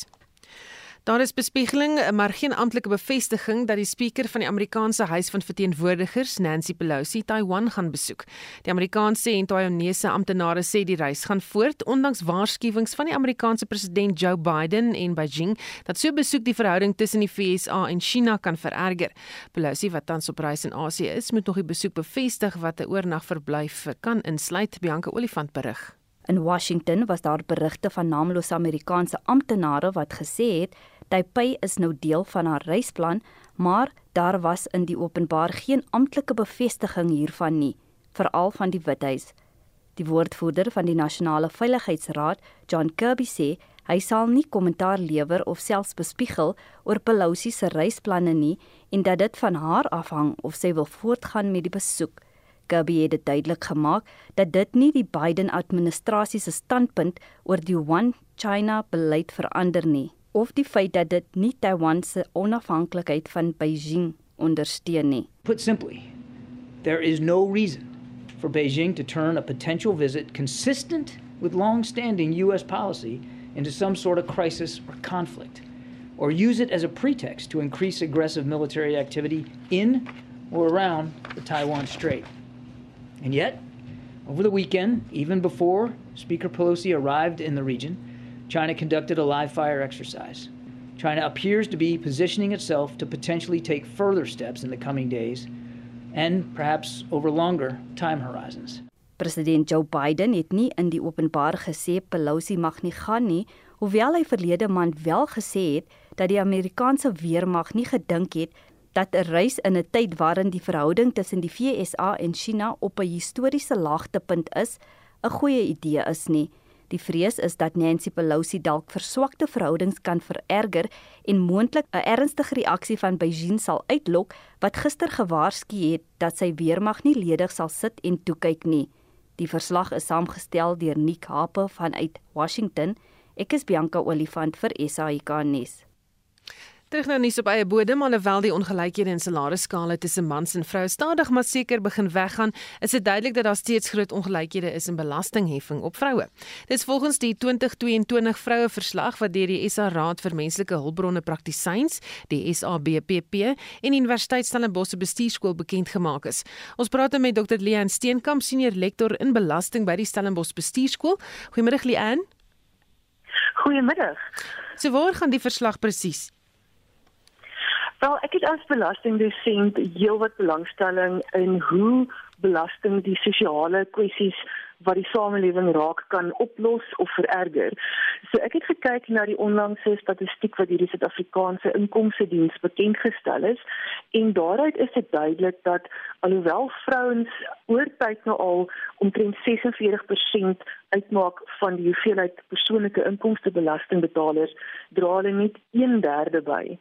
Daar is bespiegeling, maar geen amptelike bevestiging dat die spreker van die Amerikaanse Huis van Verteenwoordigers, Nancy Pelosi, Taiwan gaan besoek. Die Amerikaanse en Taiwanese amptenare sê die reis gaan voort ondanks waarskuwings van die Amerikaanse president Joe Biden en Beijing dat so besoek die verhouding tussen die VSA en China kan vererger. Pelosi wat tans op reis in Asië is, moet nog die besoek bevestig wat 'n oornagverblyf kan insluit, Bianca Olifant berig. In Washington was daar berigte van naamlose Amerikaanse amptenare wat gesê het Taipei is nou deel van haar reisplan, maar daar was in die openbaar geen amptelike bevestiging hiervan nie, veral van die Withuis. Die woordvoerder van die Nasionale Veiligheidsraad, John Kirby sê hy sal nie kommentaar lewer of selfs bespiegel oor Pelosi se reisplanne nie en dat dit van haar afhang of sy wil voortgaan met die besoek. Kirby het dit duidelik gemaak dat dit nie die Biden-administrasie se standpunt oor die One China beleid verander nie of die feit dat dit nie Taiwan se onafhanklikheid van Beijing ondersteun nie. Put simply, there is no reason for Beijing to turn a potential visit consistent with long-standing US policy into some sort of crisis or conflict or use it as a pretext to increase aggressive military activity in or around the Taiwan Strait. And yet, over the weekend, even before Speaker Pelosi arrived in the region, China conducted a live fire exercise. China appears to be positioning itself to potentially take further steps in the coming days and perhaps over longer time horizons. President Joe Biden het nie in die openbaar gesê Pelosi mag nie gaan nie, hoewel hy verlede maand wel gesê het dat die Amerikaanse weermag nie gedink het dat 'n reis in 'n tyd waarin die verhouding tussen die VSA en China op 'n historiese laagtepunt is, 'n goeie idee is nie. Die vrees is dat Nancy Pelosi dalk verswakte verhoudings kan vererger en moontlik 'n ernstige reaksie van Beijing sal uitlok wat gister gewaarsku het dat sy weermag nie ledig sal sit en toe kyk nie. Die verslag is saamgestel deur Nick Hape vanuit Washington. Ek is Bianca Olifant vir SAK nuus. Terug nou nuus op eie bodem, alhoewel die ongelykhede in salarisskale tussen mans en vroue stadig maar seker begin weggaan, is dit duidelik dat daar steeds groot ongelykhede is in belastingheffing op vroue. Dit is volgens die 2022 vroue verslag wat deur die SA Raad vir Menslike Hulpbronne Praktisyns, die SABPP en Universiteit Stellenbosch bestuurskool bekend gemaak is. Ons praat nou met Dr. Leanne Steenkamp, senior lektor in belasting by die Stellenbosch bestuurskool. Goeiemôre Leanne. Goeiemiddag. So waar gaan die verslag presies? Wel, ek het as belastingdosent heelwat belangstelling in hoe belasting die sosiale kwessies wat die samelewing raak kan oplos of vererger. So ek het gekyk na die onlangse statistiek wat hierdie Suid-Afrikaanse Inkomste Diens bekend gestel is en daaruit is dit duidelik dat alhoewel vrouens oor tyd nou al omtrent 46% uitmaak van die hoeveelheid persoonlike inkomstebelastingbetalers, dra hulle net 1/3 by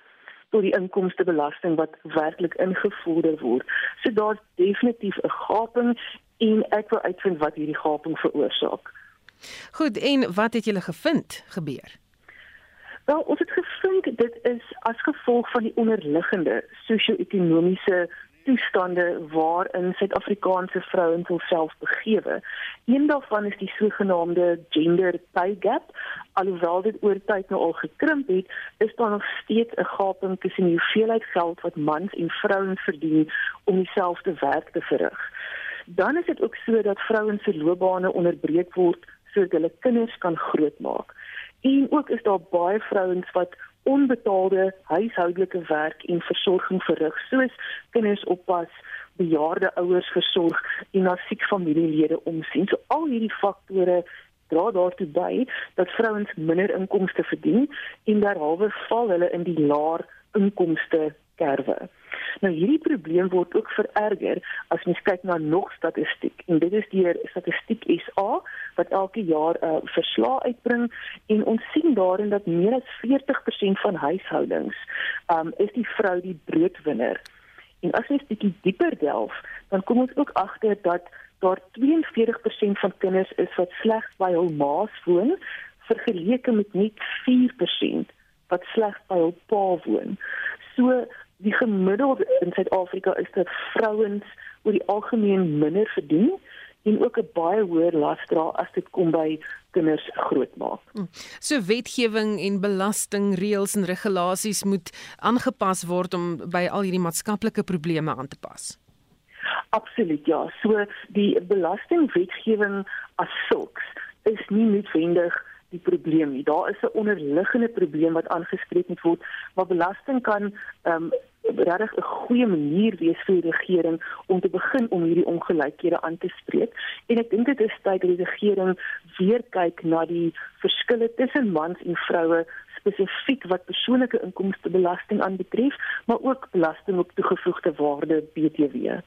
tot die inkomstebelasting wat werklik ingevoer word. So daar's definitief 'n gaping en ek wil uitvind wat hierdie gaping veroorsaak. Goed, en wat het julle gevind gebeur? Wel, ons het gevind dit is as gevolg van die onderliggende sosio-ekonomiese toestande waarin Suid-Afrikaanse vrouens hulself begewe. Een daarvan is die sogenaamde gender pay gap. Alhoewel dit oor tyd nou al gekrimp het, is daar nog steeds 'n gaping tussen die hoeveelheid geld wat mans en vrouens verdien om dieselfde werk te verrig. Dan is dit ook so dat vrouens se loopbane onderbreek word sodat hulle kinders kan grootmaak. En ook is daar baie vrouens wat onbetaalde huishoudelike werk en versorging verrig soos kinders oppas, bejaarde ouers versorg en na siek familielede omsien. So al hierdie faktore dra daartoe by dat vrouens minder inkomste verdien en derhalwe val hulle in die laer inkomste kerwe. Nou hierdie probleem word ook vererger as mens kyk na nog statistiek en dit is deur Statistiek SA wat elke jaar 'n uh, verslag uitbring en ons sien daarin dat meer as 40% van huishoudings um, is die vrou die broodwinner. En as jy 'n bietjie dieper delf, dan kom ons ook agter dat daar 42% van kinders is wat slegs by hul ma's woon vergeleke met net 4% wat slegs by hul pa woon. So die gemiddelde in Suid-Afrika is dat vrouens oor die algemeen minder verdien en ook 'n baie hoër las dra as dit kom by kinders grootmaak. Hm. So wetgewing en belastingreëls en regulasies moet aangepas word om by al hierdie maatskaplike probleme aan te pas. Absoluut ja. So die belastingwetgewing as sulks is nie noodwendig die probleem nie. Daar is 'n onderliggende probleem wat aangespreek moet word, maar belasting kan ehm um, regtig 'n goeie manier wees vir die regering om te begin om hierdie ongelykhede aan te spreek. En ek dink dit is tyd dat die regering weer kyk na die verskille tussen mans en vroue spesifiek wat persoonlike inkomstebelasting aanbetref, maar ook belasting op toegevoegde waarde BTW.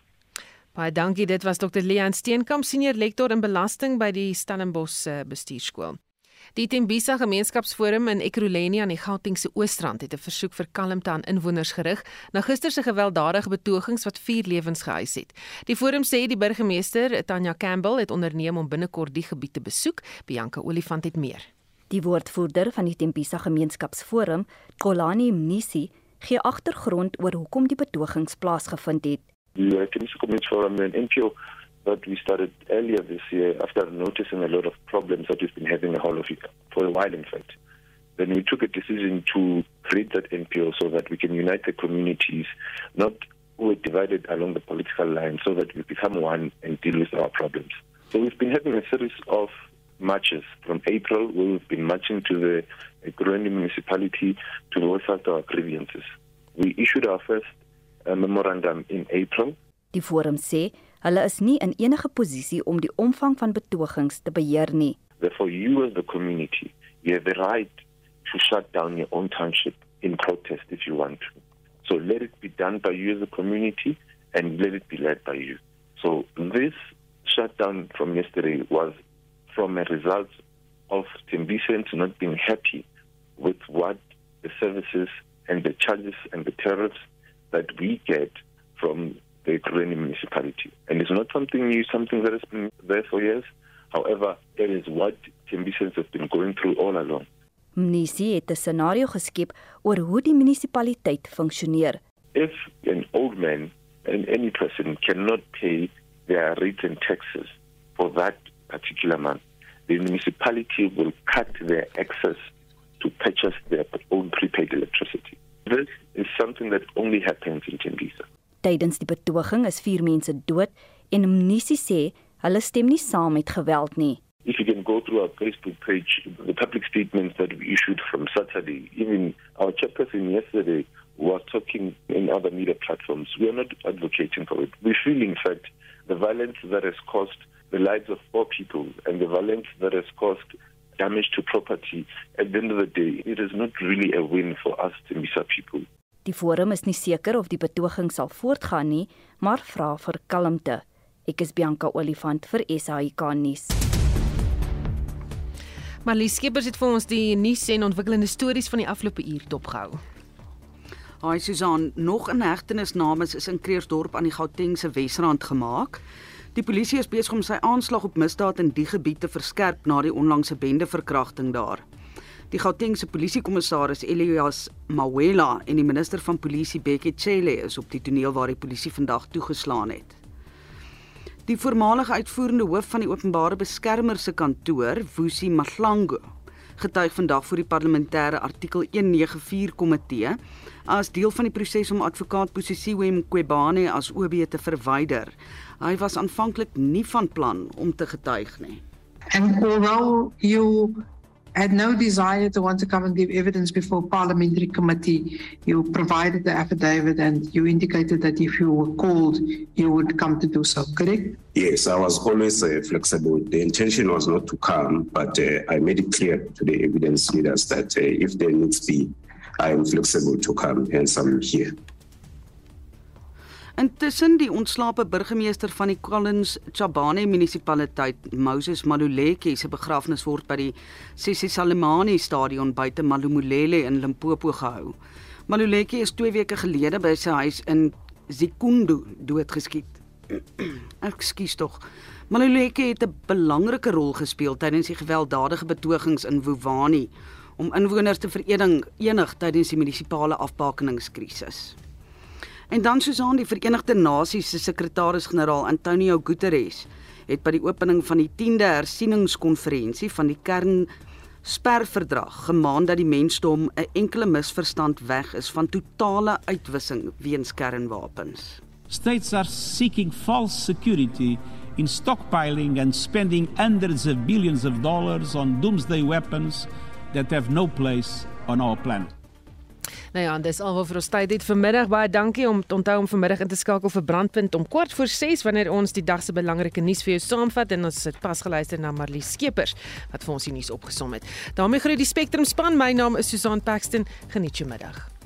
Baie dankie. Dit was Dr. Leon Steenkamp, senior lektor in belasting by die Stellenbosch eh, Bestuurskool. Die Tembisa Gemeenskapsforum in Ekurhuleni aan die Gautengse Oostrand het 'n versoek vir kalmte aan inwoners gerig na gister se gewelddadige betogings wat vier lewens geëis het. Die forum sê die burgemeester, Tanya Campbell, het onderneem om binnekort die gebied te besoek. Bianca Olifant het meer. Die woordvoerder van die Tembisa Gemeenskapsforum, Kolani Mnisi, gee agtergrond oor hoekom die betogings plaasgevind het. Die Tembisa Gemeenskapsforum in NPO that we started earlier this year after noticing a lot of problems that we've been having in the whole of for a while, in fact. Then we took a decision to create that NPO so that we can unite the communities, not who are divided along the political line, so that we become one and deal with our problems. So we've been having a series of marches from April, where we've been marching to the Kurani municipality to voice out our grievances. We issued our first uh, memorandum in April. Die forum sê Hulle is nie in enige posisie om die omvang van betogings te beheer nie. Therefore you as the community, you have the right to shut down your own township in protest if you want to. So let it be done by you as a community and let it be led by you. So this shutdown from yesterday was from a result of Timbisans not being happy with what the services and the charges and the tariffs that we get from the Kureni municipality. And it's not something new, something that has been there for years. However, it is what Timbisans have been going through all along. Mnisi het 'n scenario geskep oor hoe die munisipaliteit funksioneer. If an old man and any person cannot pay their rent and taxes for that particular month, the municipality will cut their access to purchase their own prepaid electricity. This is something that only happens in Tembisa. Tydens die betoging is 4 mense dood en Mnisi sê hulle stem nie saam met geweld nie. If you can go through our Facebook page, the public statements that we issued from Saturday, even our chairperson yesterday was talking in other media platforms. We are not advocating for it. We feel, in fact, the violence that has caused the lives of four people and the violence that has caused damage to property, at the end of the day, it is not really a win for us Tembisa people. Die forum is nie seker of die betoging sal voortgaan nie, maar vra vir kalmte. Ek is Bianca Olifant vir SAK nuus. Marlies Skeepers het vir ons die nuus en ontwikkelende stories van die afgelope uur dopgehou. Haai Susan, nog 'n hegtenisnames is in Kreersdorp aan die Gautengse Wesrand gemaak. Die polisie is besig om sy aanslag op misdaad in die gebied te verskerp na die onlangse bendeverkrachting daar. Die Gautengse polisiekommissaris Elias Mawela en die minister van polisie Bekkie Cele is op die toneel waar die polisie vandag toegeslaan het. Die voormalige uitvoerende hoof van die openbare beskermer se kantoor, Vusi Mahlangu, getuig vandag voor die parlementêre artikel 194 komitee as deel van die proses om advokaat Posisiwe Mqwebane as OB te verwyder. Hy was aanvanklik nie van plan om te getuig nie. And although you had no desire to want to come and give evidence before parliamentary committee. You provided the affidavit and you indicated that if you were called, you would come to do so, correct? Yes, I was always uh, flexible. The intention was not to come, but uh, I made it clear to the evidence leaders that uh, if there needs be, I am flexible to come, hence I'm here. Intussen die ontslape burgemeester van die Collins Chabane munisipaliteit, Moses Maluleke, se begrafnis word by die Sisi Salemani stadion buite Malumulele in Limpopo gehou. Maluleke is 2 weke gelede by sy huis in Zikundu doodgeskiet. *clears throat* Ekskuus tog. Maluleke het 'n belangrike rol gespeel tydens die gewelddadige betogings in Wuwani om inwoners te verenig enig tydens die munisipale afbakeningskrisis. En dan Susan die Verenigde Nasies se sekretaris-generaal Antonio Guterres het by die opening van die 10de hersieningskonferensie van die kern sperverdrag gemaan dat die mensdom 'n enkele misverstand weg is van totale uitwissing weens kernwapens. States are seeking false security in stockpiling and spending hundreds of billions of dollars on doomsday weapons that have no place on our planet. Nou ja, dis alwaar vir ons tyd het vanmiddag. Baie dankie om onthou om vanmiddag in te skakel vir Brandpunt om kwart voor 6 wanneer ons die dag se belangrike nuus vir jou saamvat en ons het pas geluister na Marlie Skeepers wat vir ons die nuus opgesom het. daarmee groet die Spectrum span. My naam is Susan Paxton. Geniet jou middag.